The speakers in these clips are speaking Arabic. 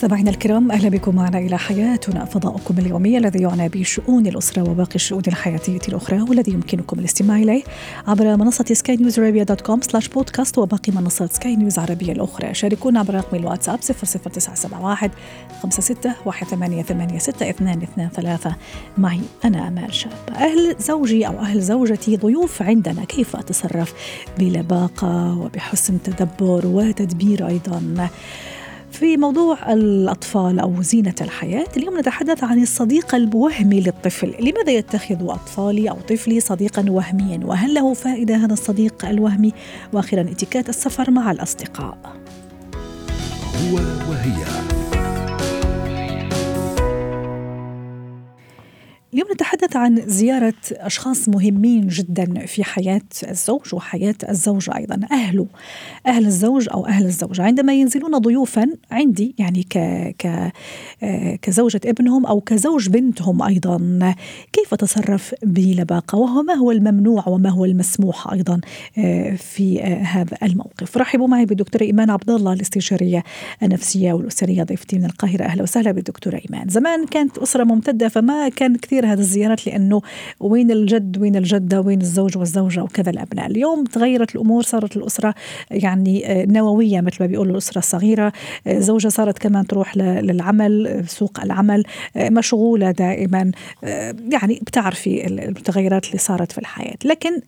مستمعينا الكرام أهلا بكم معنا إلى حياتنا فضاؤكم اليومي الذي يعنى بشؤون الأسرة وباقي الشؤون الحياتية الأخرى والذي يمكنكم الاستماع إليه عبر منصة سكاي نيوز عربيه dot com slash podcast وباقي منصات سكاي نيوز عربيه الأخرى. شاركونا عبر رقم الواتساب 00971 56 ثلاثة. معي أنا آمال شاب. أهل زوجي أو أهل زوجتي ضيوف عندنا. كيف أتصرف؟ بلباقة وبحسن تدبر وتدبير أيضا. في موضوع الأطفال أو زينة الحياة اليوم نتحدث عن الصديق الوهمي للطفل. لماذا يتخذ أطفالي أو طفلي صديقا وهميا؟ وهل له فائدة هذا الصديق الوهمي؟ وأخيرا اتكات السفر مع الأصدقاء. هو وهي. اليوم نتحدث عن زيارة أشخاص مهمين جدا في حياة الزوج وحياة الزوجة أيضا. أهله أهل الزوج أو أهل الزوجة عندما ينزلون ضيوفا عندي يعني ك ك كزوجة ابنهم أو كزوج بنتهم أيضا. كيف تصرف بلباقة؟ وهو ما هو الممنوع وما هو المسموح أيضا في هذا الموقف؟ رحبوا معي بالدكتورة إيمان عبد الله الاستشارية النفسية والأسرية ضيفتي من القاهرة. أهلا وسهلا بالدكتورة إيمان. زمان كانت أسرة ممتدة فما كان كثير كثير هذه الزيارات لأنه وين الجد وين الجدة وين الزوج والزوجة وكذا الأبناء. اليوم تغيرت الأمور صارت الأسرة يعني نووية مثل ما بيقولوا الأسرة الصغيرة. زوجة صارت كمان تروح للعمل سوق العمل مشغولة دائما. يعني بتعرفي التغيرات اللي صارت في الحياة. لكن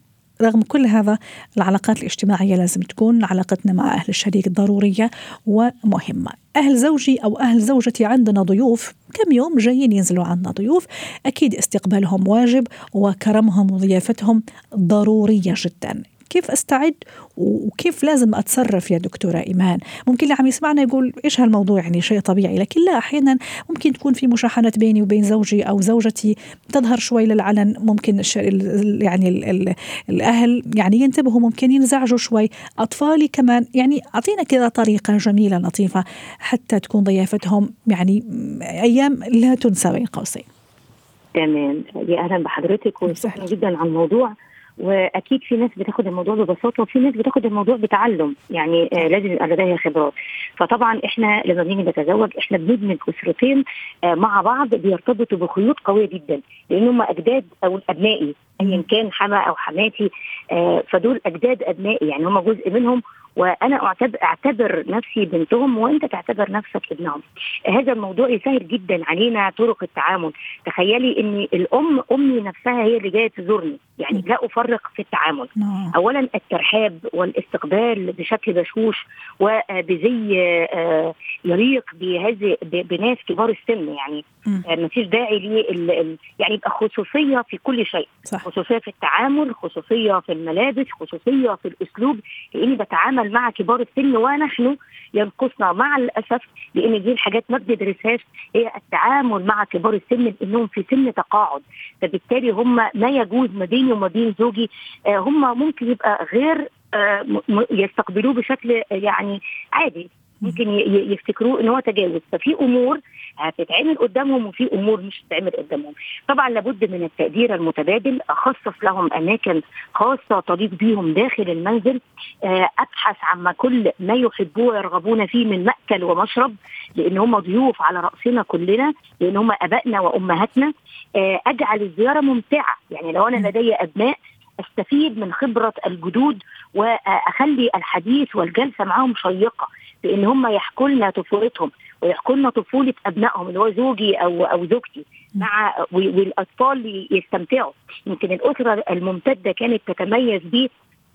رغم كل هذا العلاقات الاجتماعية لازم تكون علاقتنا مع أهل الشريك ضرورية ومهمة. أهل زوجي أو أهل زوجتي عندنا ضيوف كم يوم جايين ينزلوا عندنا ضيوف أكيد استقبالهم واجب وكرمهم وضيافتهم ضرورية جدا. كيف أستعد وكيف لازم أتصرف يا دكتورة إيمان؟ ممكن اللي عم يسمعنا يقول إيش هالموضوع؟ يعني شيء طبيعي. لكن لا أحيانا ممكن تكون في مشاحنات بيني وبين زوجي أو زوجتي تظهر شوي للعلن. ممكن يعني ال ال الأهل يعني ينتبهوا ممكن ينزعجوا شوي. أطفالي كمان يعني أعطينا كذا طريقة جميلة لطيفة حتى تكون ضيافتهم يعني أيام لا تنسى بين قوسين. تمام. يا أهلا بحضرتك وسهلا جدا عن الموضوع. وأكيد في ناس بتاخد الموضوع ببساطة وفي ناس بتاخد الموضوع بتعلم يعني آه لازم يبقى لديها خبرات. فطبعا إحنا لما بنيجي نتزوج إحنا بندمج أسرتين آه مع بعض بيرتبطوا بخيوط قوية جدا لأن هم أجداد أو أبنائي ايا كان حما أو حماتي آه فدول أجداد أبنائي يعني هم جزء منهم وأنا أعتبر نفسي بنتهم وأنت تعتبر نفسك ابنهم. هذا الموضوع يسهل جدا علينا طرق التعامل، تخيلي ان الأم أمي نفسها هي اللي جاية تزورني، يعني لا أفرق في التعامل. اولا الترحاب والاستقبال بشكل بشوش وبزي يليق بهذه بناس كبار السن يعني ما فيش داعي لي يعني يبقى خصوصية في كل شيء. صح. خصوصية في التعامل، خصوصية في الملابس، خصوصية في الأسلوب لأني بتعامل مع كبار السن ونحن ينقصنا مع الأسف لأن دي الحاجات ما بندرسهاش هي التعامل مع كبار السن لانهم في سن تقاعد فبالتالي هم ما يجوز ما بيني وما بين زوجي هم ممكن يبقى غير يستقبلوه بشكل يعني عادي ممكن يفتكروه إن هو تجاوز. ففي أمور هتتعمل قدامهم وفي أمور مش هتتعمل قدامهم. طبعا لابد من التقدير المتبادل أخصص لهم أماكن خاصة تليق بيهم داخل المنزل أبحث عما كل ما يحبوه ويرغبون فيه من مأكل ومشرب لأن هم ضيوف على رأسنا كلنا لأن هم آبائنا وأمهاتنا. أجعل الزيارة ممتعة. يعني لو أنا لدي أبناء أستفيد من خبرة الجدود وأخلي الحديث والجلسة معاهم شيقة. بان هم يحكوا لنا طفولتهم ويحكوا لنا طفولة أبنائهم اللي هو زوجي أو أو زوجتي مع والأطفال يستمتعوا. يمكن الأسرة الممتدة كانت تتميز ب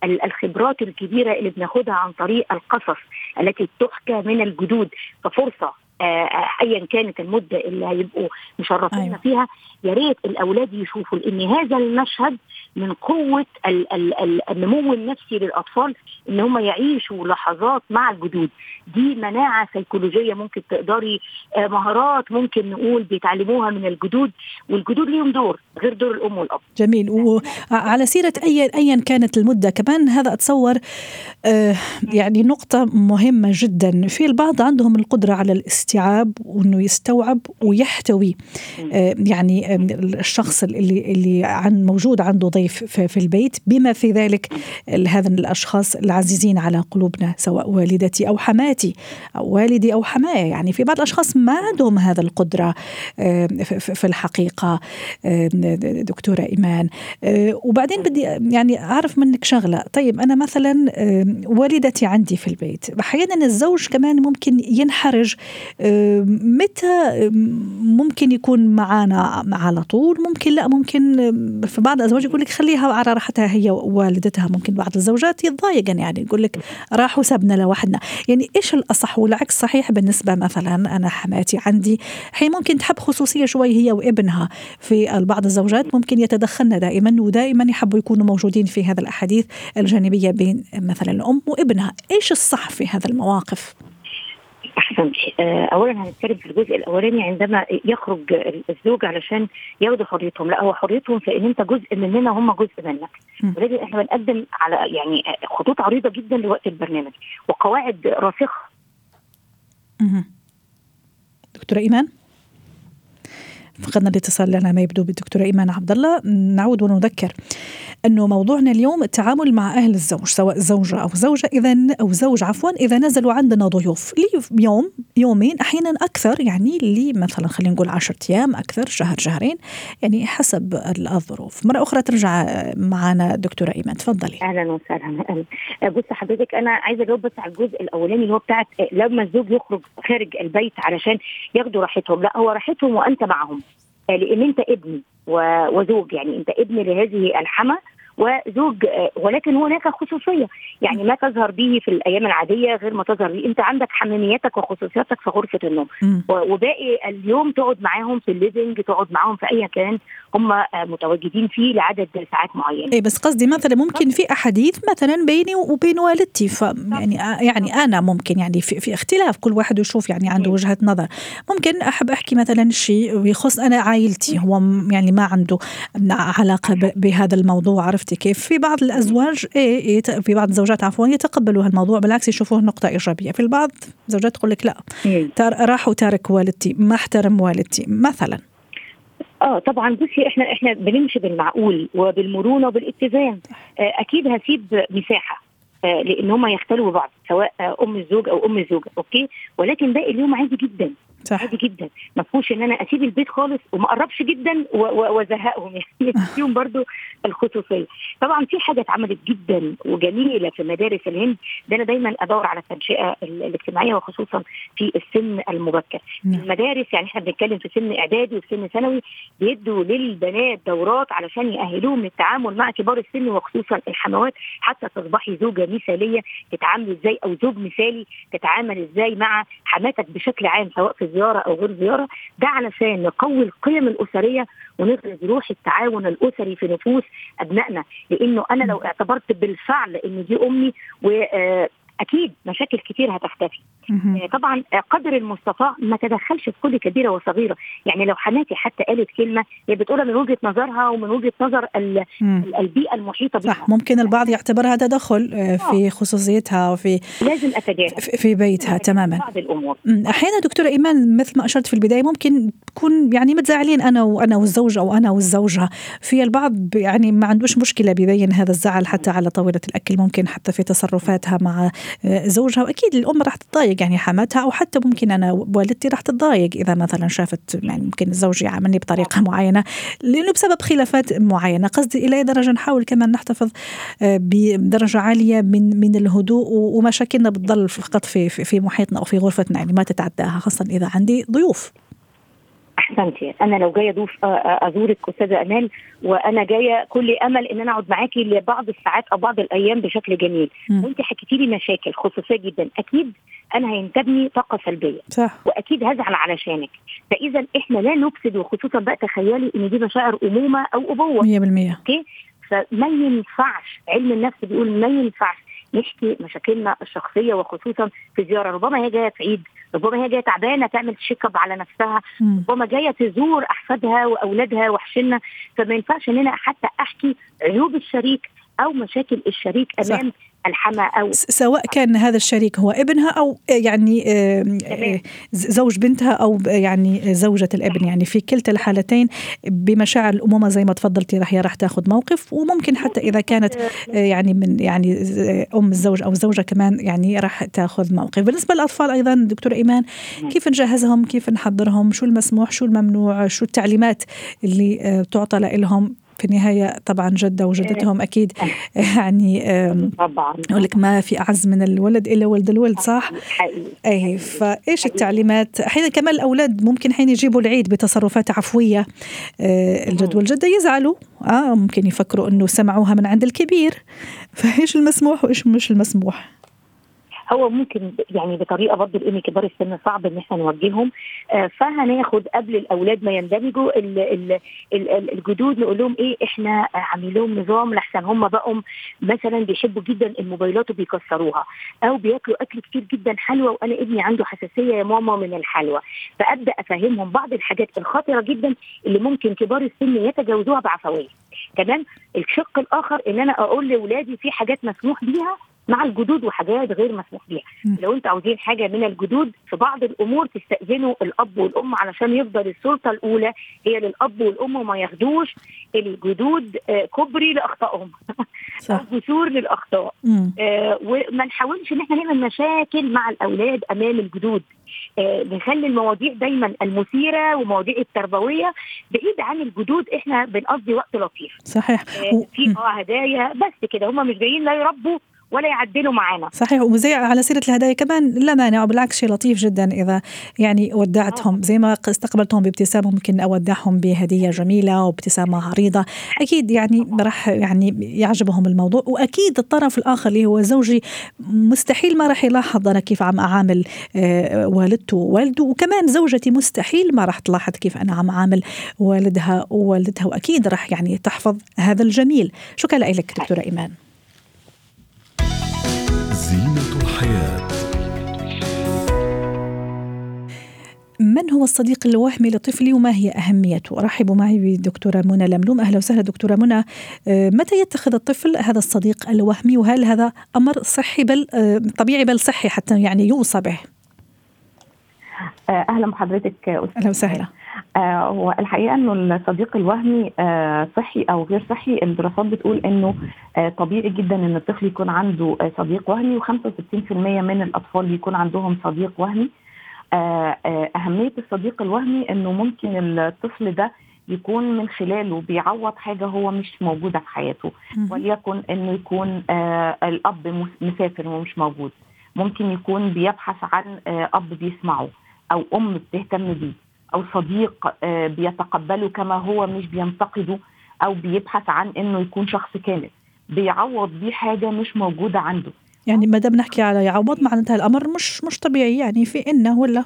الخبرات الكبيرة اللي بناخدها عن طريق القصص التي تحكى من الجدود. ففرصة ايا كانت المدة اللي هيبقوا مشرفين أيوة. فيها يا ريت الأولاد يشوفوا إن هذا المشهد من قوة ال- ال- ال- النمو النفسي للأطفال إن هم يعيشوا لحظات مع الجدود. دي مناعة سيكولوجية ممكن تقدري آه، مهارات ممكن نقول بيتعلموها من الجدود والجدود ليهم دور غير دور الأم والأب. جميل. وعلى سيرة أي أيا كانت المدة كمان هذا أتصور آه، يعني نقطة مهمة جدا. في البعض عندهم القدرة على الاستيعاب وأنه يستوعب ويحتوي. آه، يعني آه، الشخص اللي اللي عن موجود عنده ضيف في البيت. بما في ذلك هذا الأشخاص العزيزين على قلوبنا سواء والدتي أو حماتي أو والدي أو حماية. يعني في بعض الأشخاص ما عندهم هذا القدرة آه، في- دكتورة إيمان. آه، وبعدين بدي يعني أعرف منك شغلة. طيب أنا مثلا والدتي عندي في البيت. أحيانا الزوج كمان ممكن ينحرج متى ممكن يكون معنا على طول؟ ممكن لا ممكن في بعض الأزواج يقول لك خليها على راحتها هي ووالدتها ممكن بعض الزوجات يتضايقن يعني يقول لك راحوا سبنا لوحدنا. يعني إيش الأصح والعكس صحيح بالنسبة مثلا أنا حماتي عندي هي ممكن تحب خصوصية شوي هي وابنها. في بعض الزوجات ممكن يتدخلن دائما ودائما يحبوا يكونوا موجودين في هذا الأحاديث الجانبية بين مثلا الأم وابنها. إيش الصح في هذا المواقف؟ أحسن. آه، اولا هنتكلم في الجزء الأولاني عندما يخرج الزوج علشان ياخدوا حريتهم. لا هو حريتهم في إن أنت جزء مننا هم جزء منك. ولكن إحنا بنقدم على يعني خطوط عريضة جدا لوقت البرنامج وقواعد راسخة. مهم. دكتورة إيمان؟ فقدنا الاتصال لنا ما يبدو بالدكتورة إيمان عبد الله. نعود ونذكر. أنه موضوعنا اليوم التعامل مع أهل الزوج سواء زوجة أو زوجة إذا أو زوج عفوا إذا نزلوا عندنا ضيوف لي يوم يومين أحيانا أكثر يعني اللي مثلا خلينا نقول عشرة أيام أكثر شهر شهرين يعني حسب الظروف. مرة أخرى ترجع معنا دكتورة إيمان تفضلي. أهلا وسهلا. بص حضرتك أنا عايزة أجاوب بس على الجزء الأولاني اللي هو بتاعت آه، لما الزوج يخرج خارج البيت علشان ياخدوا راحتهم. لا هو راحتهم وأنت معهم. لأن أنت ابن وزوج يعني أنت ابن لهذه الحما وزوج آه، ولكن هناك خصوصية. يعني ما تظهر به في الأيام العادية غير ما تظهر به. أنت عندك حميميتك وخصوصياتك في غرفة النوم. وباقي اليوم تقعد معاهم في الليفنج تقعد معاهم في أي كان. هم آه، متواجدين فيه لعدد ساعات معينة. اي بس قصدي مثلا ممكن في أحاديث مثلا بيني وبين والدتي. ف يعني يعني أنا ممكن يعني في, في اختلاف كل واحد يشوف يعني عنده مم. وجهة نظر. ممكن أحب أحكي مثلا شيء يخص أنا عائلتي. هو م- يعني ما عنده علاقة بهذا الموضوع عرفتي كيف؟ في بعض الأزواج إيه في بعض الزوجات عفوا يتقبلوا هالموضوع بالعكس يشوفوه نقطة إيجابية. في البعض زوجات تقول لك لا. تار راح وتارك والدتي ما احترم والدتي. مثلا آه طبعا بصي إحنا إحنا بنمشي بالمعقول وبالمرونة وبالاتزان. آه أكيد هسيب مساحة آه لأن هم يختلوا ببعض. سواء أم الزوج أو أم الزوجة أوكي؟ ولكن باقي اليوم عادي جدا صح. عادي جدا. ما فيهوش إن أنا أسيب البيت خالص وما أقربش جدا وأزهقهم. يعني فيهم برضو الخصوصية. طبعا في حاجة اتعملت جدا وجميلة في مدارس الهند. ده أنا دايما أدور على التنشئه ال- الاجتماعية وخصوصا في السن المبكر. نعم. المدارس يعني إحنا بنتكلم في سن إعدادي وفي سن ثانوي بيدوا للبنات دورات علشان يأهلوهم للتعامل مع كبار السن وخصوصا الحموات. حتى تصبحي زوجة مثالية تتعاملي إزاي أو زوج مثالي تتعامل إزاي مع حماتك بشكل عام سواء في زيارة أو غير زيارة ده علشان نقوي القيم الأسرية ونفرز روح التعاون الأسري في نفوس أبنائنا. لأنه أنا لو اعتبرت بالفعل إن دي أمي أكيد مشاكل كتير هتختفي. آه، طبعا آه، قدر المستطاع ما تدخلش في كل كبيرة وصغيرة. يعني لو حماتي حتى قالت كلمة هي بتقولها من وجهة نظرها ومن وجهة نظر البيئة المحيطة بها صح ممكن البعض يعتبرها تدخل آه، في خصوصيتها وفي لازم أتجاهل. في بيتها تماما. بعض الأمور. أحيانا دكتورة إيمان مثل ما أشرت في البداية ممكن تكون يعني متزاعلين أنا وأنا والزوج أو أنا والزوجة. في البعض يعني ما عندوش مشكلة بيبين هذا الزعل حتى على طاولة الأكل ممكن حتى في تصرفاتها مع آه، زوجها وأكيد الأم راح تتضايق يعني حماتها أو حتى ممكن أنا والدتي راح تتضايق إذا مثلا شافت يعني ممكن الزوج يعاملني بطريقة معينة لأنه بسبب خلافات معينة. قصدي إلى أي درجة نحاول كمان نحتفظ آه، بدرجة عالية من من الهدوء ومشاكلنا بتضل فقط في في في محيطنا أو في غرفتنا يعني ما تتعداها خاصة إذا عندي ضيوف. أحسنتي. أنا لو جاية اضيف آه، آه، ازورك استاذه أمال وأنا جاية كل أمل إن أنا أقعد معاكي لبعض الساعات أو بعض الأيام بشكل جميل. وانت حكيتي لي مشاكل خصوصية جدا. أكيد أنا هينتابني طاقة سلبية. صح. وأكيد هزعل علشانك. فاذا إحنا لا نفسد وخصوصا بقى تخيلي إن دي مشاعر أمومة أو أبوة. 100% أوكي؟ فما ينفعش علم النفس بيقول ما ينفعش نحكي مشاكلنا الشخصية وخصوصا في زيارة ربما هي جاية تعيد ربما هي جاية تعبانة تعمل check up على نفسها. ربما جاية تزور أحفادها وأولادها وحشنا فما ينفعش ان أنا حتى أحكي عيوب الشريك أو مشاكل الشريك صح. الحما أو س- سواء كان هذا الشريك هو ابنها أو يعني آم، تمام. آه، ز- زوج بنتها أو ب- يعني زوجة الابن. يعني في كلتا الحالتين بمشاعر الامومه زي ما تفضلتي هي راح تاخذ موقف وممكن حتى إذا كانت آه، يعني من يعني أم الزوج أو الزوجة كمان يعني راح تاخذ موقف. بالنسبة للأطفال أيضا دكتورة إيمان كيف نجهزهم؟ كيف نحضرهم؟ شو المسموح؟ شو الممنوع؟ شو التعليمات اللي آه، تعطى لهم في النهاية طبعا جدة وجدتهم أكيد يعني طبعا يقول لك ما في أعز من الولد إلا ولد الولد صح؟ حقيقي اي فإيش التعليمات؟ أحيانا كمان الأولاد ممكن حين يجيبوا العيد بتصرفات عفوية آه الجد والجدة يزعلوا آه ممكن يفكروا إنه سمعوها من عند الكبير فإيش المسموح وإيش مش المسموح؟ هو ممكن يعني بطريقة برضه لأن كبار السن صعب إن إحنا نوجههم. آه، فهناخد قبل الأولاد ما يندمجوا ال- ال- ال- ال- الجدود نقول لهم إيه إحنا عاملين لهم نظام لحسن. هم بقوا مثلا بيحبوا جدا الموبايلات وبيكسروها. أو بياكلوا أكل كتير جدا حلوى وأنا ابني عنده حساسية يا ماما من الحلوى فأبدأ أفهمهم بعض الحاجات الخطرة جدا اللي ممكن كبار السن يتجاوزوها بعفوية. تمام الشق الآخر إن أنا أقول لاولادي في حاجات مسموح بيها مع الجدود وحاجات غير مسموح بيها. لو أنتوا عاوزين حاجة من الجدود في بعض الأمور تستأذنوا الأب والأم علشان يفضل السلطة الأولى. هي للأب والأم وما ياخدوش الجدود آه، كبري لأخطائهم. صح. جسور للأخطاء. آه، وما نحاولش إن إحنا نعمل مشاكل مع الأولاد أمام الجدود. آه، نخلي المواضيع دايما المثيرة ومواضيع التربوية بعيد عن الجدود. إحنا بنقضي وقت لطيف. صحيح. آه، في آه هدايا بس كده. هم مش جايين لا يربوا. ولا يعدلوا معانا صحيح وزي على سيرة الهدايا كمان لا مانع وبالعكس شيء لطيف جدا إذا يعني ودعتهم. زي ما استقبلتهم بابتسامة ممكن أودعهم بهدية جميلة وابتسامة عريضة. أكيد يعني راح يعني يعجبهم الموضوع وأكيد الطرف الآخر اللي هو زوجي مستحيل ما راح يلاحظ أنا كيف عم أعامل آه، والدته ووالده وكمان زوجتي مستحيل ما راح تلاحظ كيف أنا عم أعامل والدها ووالدتها وأكيد راح يعني تحفظ هذا الجميل. شكرا لك دكتورة إيمان. زينة الحياة. من هو الصديق الوهمي لطفلي وما هي أهميته؟ رحبوا معي بدكتورة منى لملوم. أهلا وسهلا دكتورة منى. آه، متى يتخذ الطفل هذا الصديق الوهمي؟ وهل هذا أمر صحي بل آه، طبيعي بل صحي حتى يعني يوصى به؟ أهلا بحضرتك آه، أهلا وسهلا. آه، هو الحقيقة إنه الصديق الوهمي آه، صحي أو غير صحي الدراسات بتقول إنه آه، طبيعي جدا إن الطفل يكون عنده آه، صديق وهمي و65% من الأطفال بيكون عندهم صديق وهمي. آه، آه، أهمية الصديق الوهمي إنه ممكن الطفل ده يكون من خلاله بيعوض حاجة هو مش موجوده في حياته. وليكن إنه يكون آه، الأب مس- مسافر ومش موجود. ممكن يكون بيبحث عن آه، أب بيسمعه. أو أم بتهتم بيه أو صديق آه، بيتقبله كما هو مش بينتقده أو بيبحث عن إنه يكون شخص كامل. بيعوض بيه حاجة مش موجودة عنده. يعني ما دام نحكي على يعوض معناتها الأمر مش مش طبيعي. يعني في إنه ولا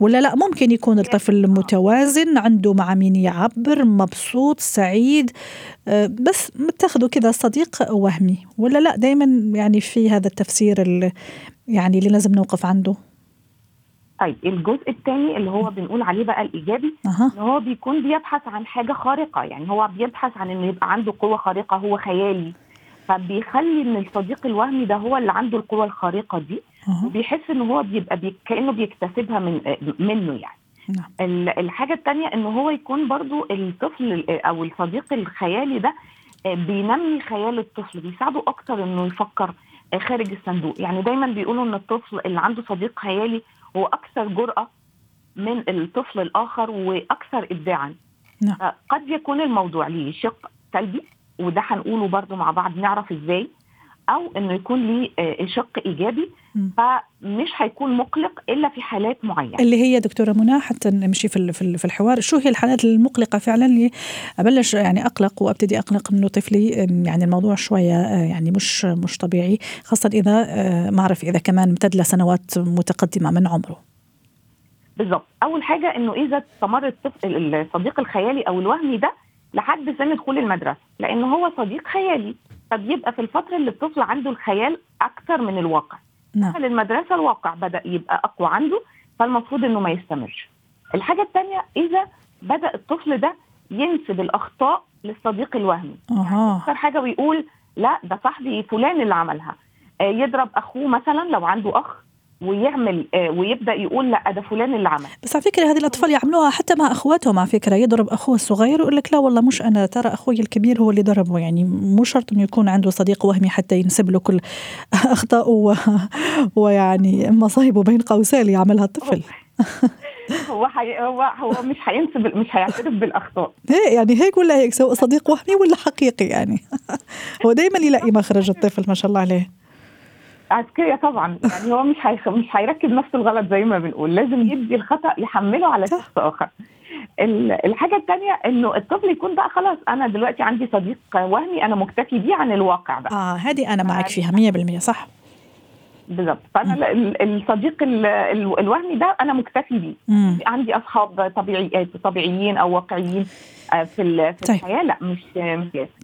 ولا لا ممكن يكون الطفل متوازن عنده مع مين يعبر مبسوط سعيد آه، بس متخذه كذا صديق وهمي. ولا لا دائما يعني في هذا التفسير ال- يعني اللي لازم نوقف عنده. طيب الجزء الثاني اللي هو بنقول عليه بقى الإيجابي إن هو بيكون بيبحث عن حاجة خارقة يعني هو بيبحث عن إنه يبقى عنده قوة خارقة هو خيالي. فبيخلي إن الصديق الوهمي ده هو اللي عنده القوة الخارقة دي وبيحس إن هو بيبقى بي كأنه بيكتسبها من منه يعني. نعم. ال- الحاجة التانية إن هو يكون برضو الطفل ال- أو الصديق الخيالي ده آه، بينمي خيال الطفل بيساعده أكتر إنه يفكر آه، خارج الصندوق. يعني دايما بيقولوا إن الطفل اللي عنده صديق خيالي هو أكثر جرأة من الطفل الآخر وأكثر ابداعا نعم. قد يكون الموضوع ليه شق سلبي وده هنقوله برضو مع بعض نعرف إزاي أو إنه يكون ليه آه، شق إيجابي. فمش هيكون مقلق إلا في حالات معينة. اللي هي دكتورة منى حتى نمشي في في ال- في الحوار. شو هي الحالات المقلقة فعلا؟ اللي أبلش يعني أقلق وأبتدي أقلق انه طفلي. يعني الموضوع شوية آه، يعني مش مش طبيعي خاصة إذا آه، ما أعرف إذا كمان امتد لسنوات متقدمة من عمره. بالظبط. أول حاجة إنه إذا استمر الطفل الصديق الخيالي أو الوهمي ده لحد سن دخول المدرسة لأن هو صديق خيالي. فبيبقى في الفترة اللي الطفل عنده الخيال أكتر من الواقع. نعم. دخل المدرسة الواقع بدأ يبقى أقوى عنده فالمفروض إنه ما يستمرش. الحاجة الثانية إذا بدأ الطفل ده ينسب الأخطاء للصديق الوهمي. أها. أكتر حاجة ويقول لا ده صاحبي فلان اللي عملها. آه، يضرب أخوه مثلا لو عنده أخ ويعمل آه، ويبدأ يقول لا ده فلان اللي عمل. بس على فكرة هذه الأطفال يعملوها حتى مع اخواتهم على فكرة يضرب أخوه الصغير ويقول لك لا والله مش أنا ترى أخوي الكبير هو اللي ضربه. يعني مو شرط إنه يكون عنده صديق وهمي حتى ينسب له كل اخطائه و... ويعني مصايبه بين قوسين اللي يعملها الطفل. هو حي... هو هو مش هينسب مش هيعترف بالأخطاء. هي يعني هيك ولا هيك سواء صديق وهمي ولا حقيقي يعني. هو دائما يلاقي مخرج الطفل ما شاء الله عليه. أذكياء طبعا. يعني هو مش هيخ... مش هيركب نفس الغلط زي ما بنقول. لازم يدي الخطأ يحمله على. شخص آخر. ال- الحاجة الثانية إنه الطفل يكون بقى خلاص أنا دلوقتي عندي صديق وهمي أنا مكتفي بيه عن الواقع بقى. آه هذه أنا معك فيها 100% صح. بالظبط فأنا ال- ال- الصديق ال- ال- الوهمي ده أنا مكتفي بيه. عندي أصحاب طبيعي طبيعيين أو واقعيين آه، في ال- في طيب. الحياة لا مش.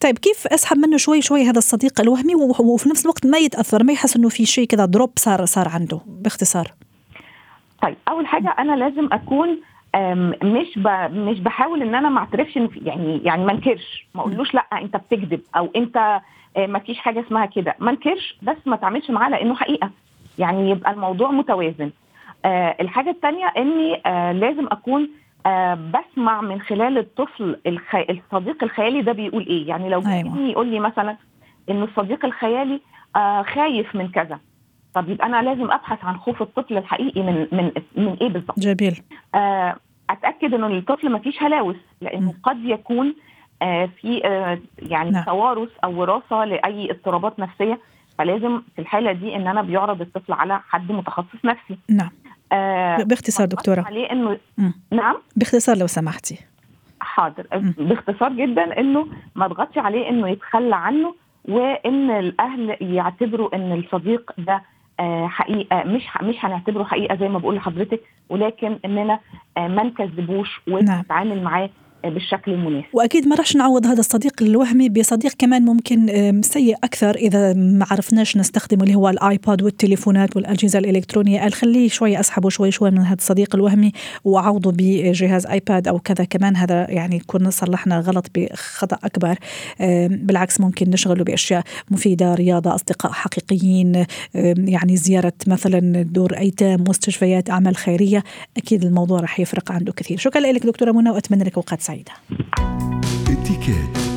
طيب كيف أسحب منه شوي شوي هذا الصديق الوهمي وفي نفس الوقت ما يتأثر ما يحس إنه في شيء كذا دروب صار صار عنده باختصار طيب أول حاجة أنا لازم أكون مش. مش بحاول إن أنا ما أعترفش إن في- يعني يعني ما أنكرش ما أقولوش لأ أنت بتكذب أو أنت ما فيش حاجة اسمها كده. ما انكرش بس ما تعملش معاه لأنه حقيقة. يعني يبقى الموضوع متوازن. آه الحاجة الثانية إني آه لازم أكون آه بسمع من خلال الطفل الخ... الصديق الخيالي ده بيقول إيه. يعني لو أيوة. ابني يقول لي مثلا انه الصديق الخيالي آه خايف من كذا. طب يبقى أنا لازم أبحث عن خوف الطفل الحقيقي من من من إيه بالظبط؟ جميل. آه، أتأكد انه الطفل ما فيش هلاوس لأنه م. قد يكون آه، في آه، يعني نعم. توارث أو وراثة لأي اضطرابات نفسية فلازم في الحالة دي إن أنا بيعرض الطفل على حد متخصص نفسي نعم آه، باختصار دكتورة عليه إنه مم. نعم باختصار لو سمحتي حاضر. باختصار جدا إنه ما اضغطش عليه إنه يتخلى عنه وإن الأهل يعتبروا إن الصديق ده آه، حقيقة مش مش هنعتبره حقيقة زي ما بقول لحضرتك ولكن إننا آه، ما نكذبوش نعم. ونتعامل معاه آه، بالشكل المناسب. وأكيد ما راح نعوض هذا الصديق الوهمي بصديق كمان ممكن سيء أكثر إذا ما عرفناش نستخدمه اللي هو الآيباد والتليفونات والأجهزة الإلكترونية. خليه شوي أسحبه شوي شوي من هذا الصديق الوهمي واعوضه بجهاز آيباد أو كذا. كمان هذا يعني يكون صلحنا غلط بخطأ أكبر. بالعكس ممكن نشغله بأشياء مفيدة رياضة أصدقاء حقيقيين يعني زيارة مثلا دور أيتام مستشفيات أعمال خيرية. أكيد الموضوع راح يفرق عنده كثير. شكرا لك دكتورة منى وأتمنى لك أوقات سعيدة. اتكات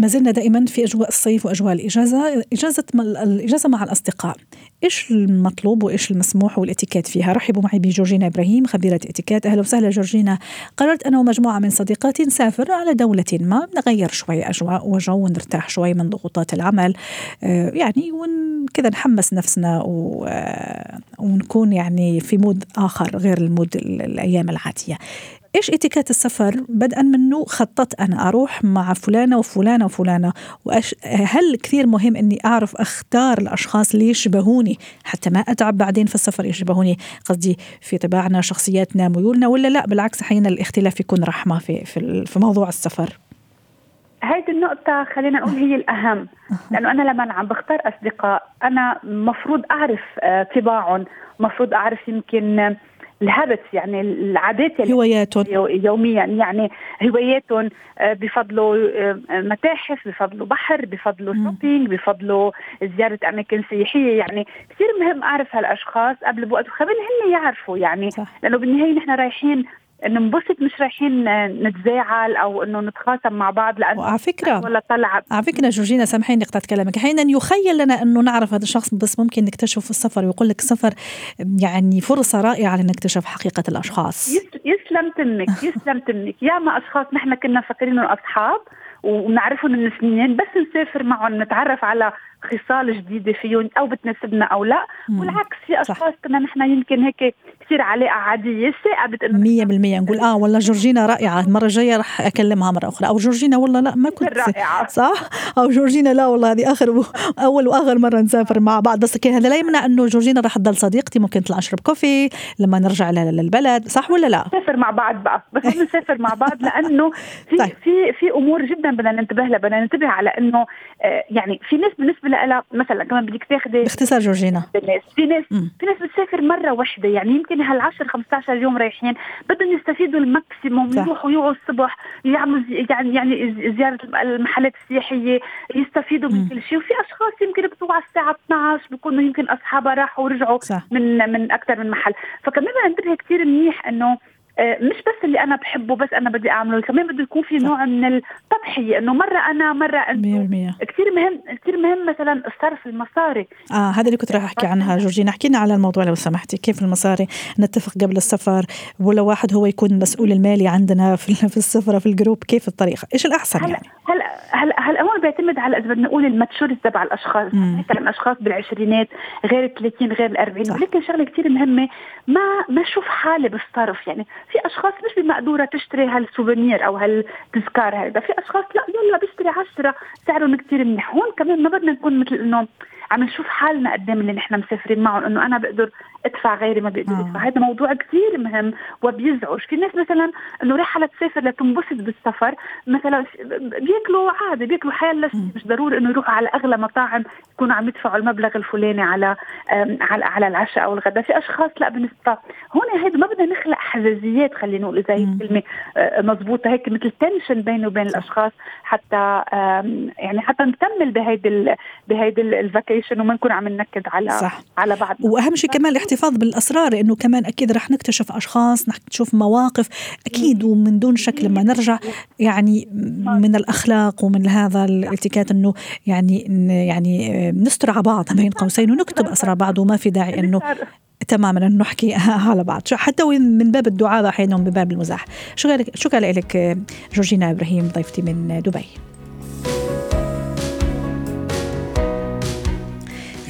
ما زلنا دائما في أجواء الصيف وأجواء الإجازة، إجازة الإجازة مع الأصدقاء، إيش المطلوب وإيش المسموح والإتيكيت فيها؟ رحبوا معي بجورجينا إبراهيم خبيرة إتيكيت، أهلا وسهلا جورجينا، قررت أنا ومجموعة من صديقاتي نسافر على دولة ما، نغير شوي أجواء وجو ونرتاح شوي من ضغوطات العمل، آه يعني ون كذا نحمس نفسنا و... آه ونكون يعني في mood آخر غير ال mood ال- الأيام العادية. إيش اتيكيت السفر؟ بدءا منه خططت أنا أروح مع فلانة وفلانة وفلانة وأش... هل كثير مهم إني أعرف أختار الأشخاص اللي يشبهوني حتى ما أتعب بعدين في السفر يشبهوني؟ قصدي في طباعنا شخصياتنا ميولنا ولا لا؟ بالعكس أحيانا الاختلاف يكون رحمة في في, في موضوع السفر. هيدي النقطة خلينا نقول هي الأهم لأنه أنا لما عم بختار أصدقاء أنا مفروض أعرف آه، طباعهم مفروض أعرف يمكن الهابتس يعني العادات اللي هواياتهم يو- يوميا يعني هواياتهم آه، بفضلوا آه، متاحف بفضلوا بحر بفضلوا. شوبينج بفضلوا زيارة أماكن سياحية. يعني كثير مهم أعرف هالأشخاص قبل بوقت وكمان هن يعرفوا يعني صح. لأنه بالنهاية نحن رايحين ننبسط مش رايحين نتزاعل أو إنه نتخاصم مع بعض لأنه وعلى فكرة ولا طلع. على فكرة جورجينا سامحيني قطعت كلامك. أحيانا يخيل لنا أنه نعرف هذا الشخص بس ممكن نكتشفه في السفر. ويقول لك السفر يعني فرصة رائعة لنكتشف حقيقة الأشخاص. يس- يسلم تنك يسلم تنك ياما أشخاص نحن كنا فاكرينهم أصحاب ونعرفهم من سنين بس نسافر معهم نتعرف على خصال جديده فيهم أو بتناسبنا أو لا مم. والعكس في. أشخاص كنا نحن يمكن هيك كثير علاقه عاديه ثاقبت إنه 100% نقول آه والله جورجينا رائعة. المرة الجاية رح أكلمها مرة أخرى. أو جورجينا والله لا ما كنت رائعه صح؟ أو جورجينا لا والله هذه آخر و... أول وآخر مرة نسافر مع بعض. بس هذا لا يمنع إنه جورجينا رح تضل صديقتي. ممكن نطلع نشرب كوفي لما نرجع للبلد. صح ولا لا؟ نسافر مع بعض بقى. بس نسافر مع بعض لأنه في طيب. في في أمور جدا بدنا ننتبه لها بدنا ننتبه على إنه آه، يعني في ناس بالنسبة لها مثلا كمان بدك تاخذي باختصار جورجينا في ناس مم. في ناس بتسافر مرة واحدة يعني يمكن هال 10 15 يوم رايحين بدهم يستفيدوا الماكسيموم. يروحوا يوعوا الصبح يعملوا يعني يعني زي- زيارة المحلات السياحية يستفيدوا من. كل شيء وفي أشخاص يمكن بتوع الساعة 12 بيكونوا يمكن أصحابها راحوا ورجعوا صح من من أكثر من محل فكمان بدنا ننتبه كثير منيح إنه مش بس اللي أنا بحبه بس أنا بدي أعمله. كمان بده يكون في. نوع من التضحية إنه مرة أنا مرة أنت. 100% كثير مهم كثير مهم مثلا الصرف المصاري. آه هذا اللي كنت راح أحكي عنها جورجينا. احكي لنا على الموضوع لو سمحتي. كيف المصاري؟ نتفق قبل السفر ولا واحد هو يكون مسؤول المالي عندنا في في السفره في ال group؟ كيف الطريقة؟ إيش الأحسن هلا يعني؟ هلا هلا هلا هون بيعتمد على إذا بدنا نقول ال maturity تبع الأشخاص. مثلا أشخاص بالعشرينات غير ال 30 غير ال 40 صح. ولكن شغلة كثير مهمة ما ما أشوف حالي بالصرف. يعني في أشخاص مش بمقدورة تشتري هالسوفينير أو هالتذكار هذا في أشخاص لا يلا بيشتري 10 سعرهم كثير منيح. هون كمان ما بدنا نكون مثل إنه عم نشوف حالنا قدام اللي نحن مسافرين معهم إنه أنا بقدر ادفع غيري ما بيقدر آه. يدفع هذا موضوع كثير مهم وبيزعج. في ناس مثلا إنه رايحه لتسافر لتنبسط بالسفر مثلا بياكلوا عادي بياكلوا مم. مش ضروري إنه يروحوا على أغلى مطاعم يكونوا عم يدفعوا المبلغ الفلاني على على على العشاء أو الغداء. في أشخاص لا بالنسبة هون هيدا ما بدنا نخلق حساسيات خلينا نقول إذا هي. الكلمة آه، مضبوطة. هيك مثل tension بينه وبين الأشخاص حتى يعني حتى نكمل بهيدي بهيدي ال- ال vacation وما نكون عم ننكد على صح. على بعض وأهم شيء كمان الاحتفاظ بالأسرار انه كمان أكيد رح نكتشف أشخاص رح نشوف مواقف أكيد ومن دون شك لما نرجع يعني من الأخلاق ومن هذا الاتيكيت إنه يعني يعني نستر على بعض بين قوسين ونكتب أسرار بعض وما في داعي إنه تماما إنه نحكي على بعض. حتى وين من باب الدعابه أحيانا من باب المزاح. شكرا لك شكرا لك جورجينا إبراهيم ضيفتي من دبي؟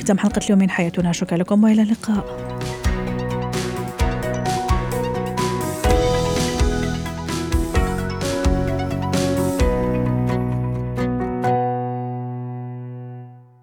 ختام حلقة اليوم من حياتنا. شكرا لكم وإلى اللقاء.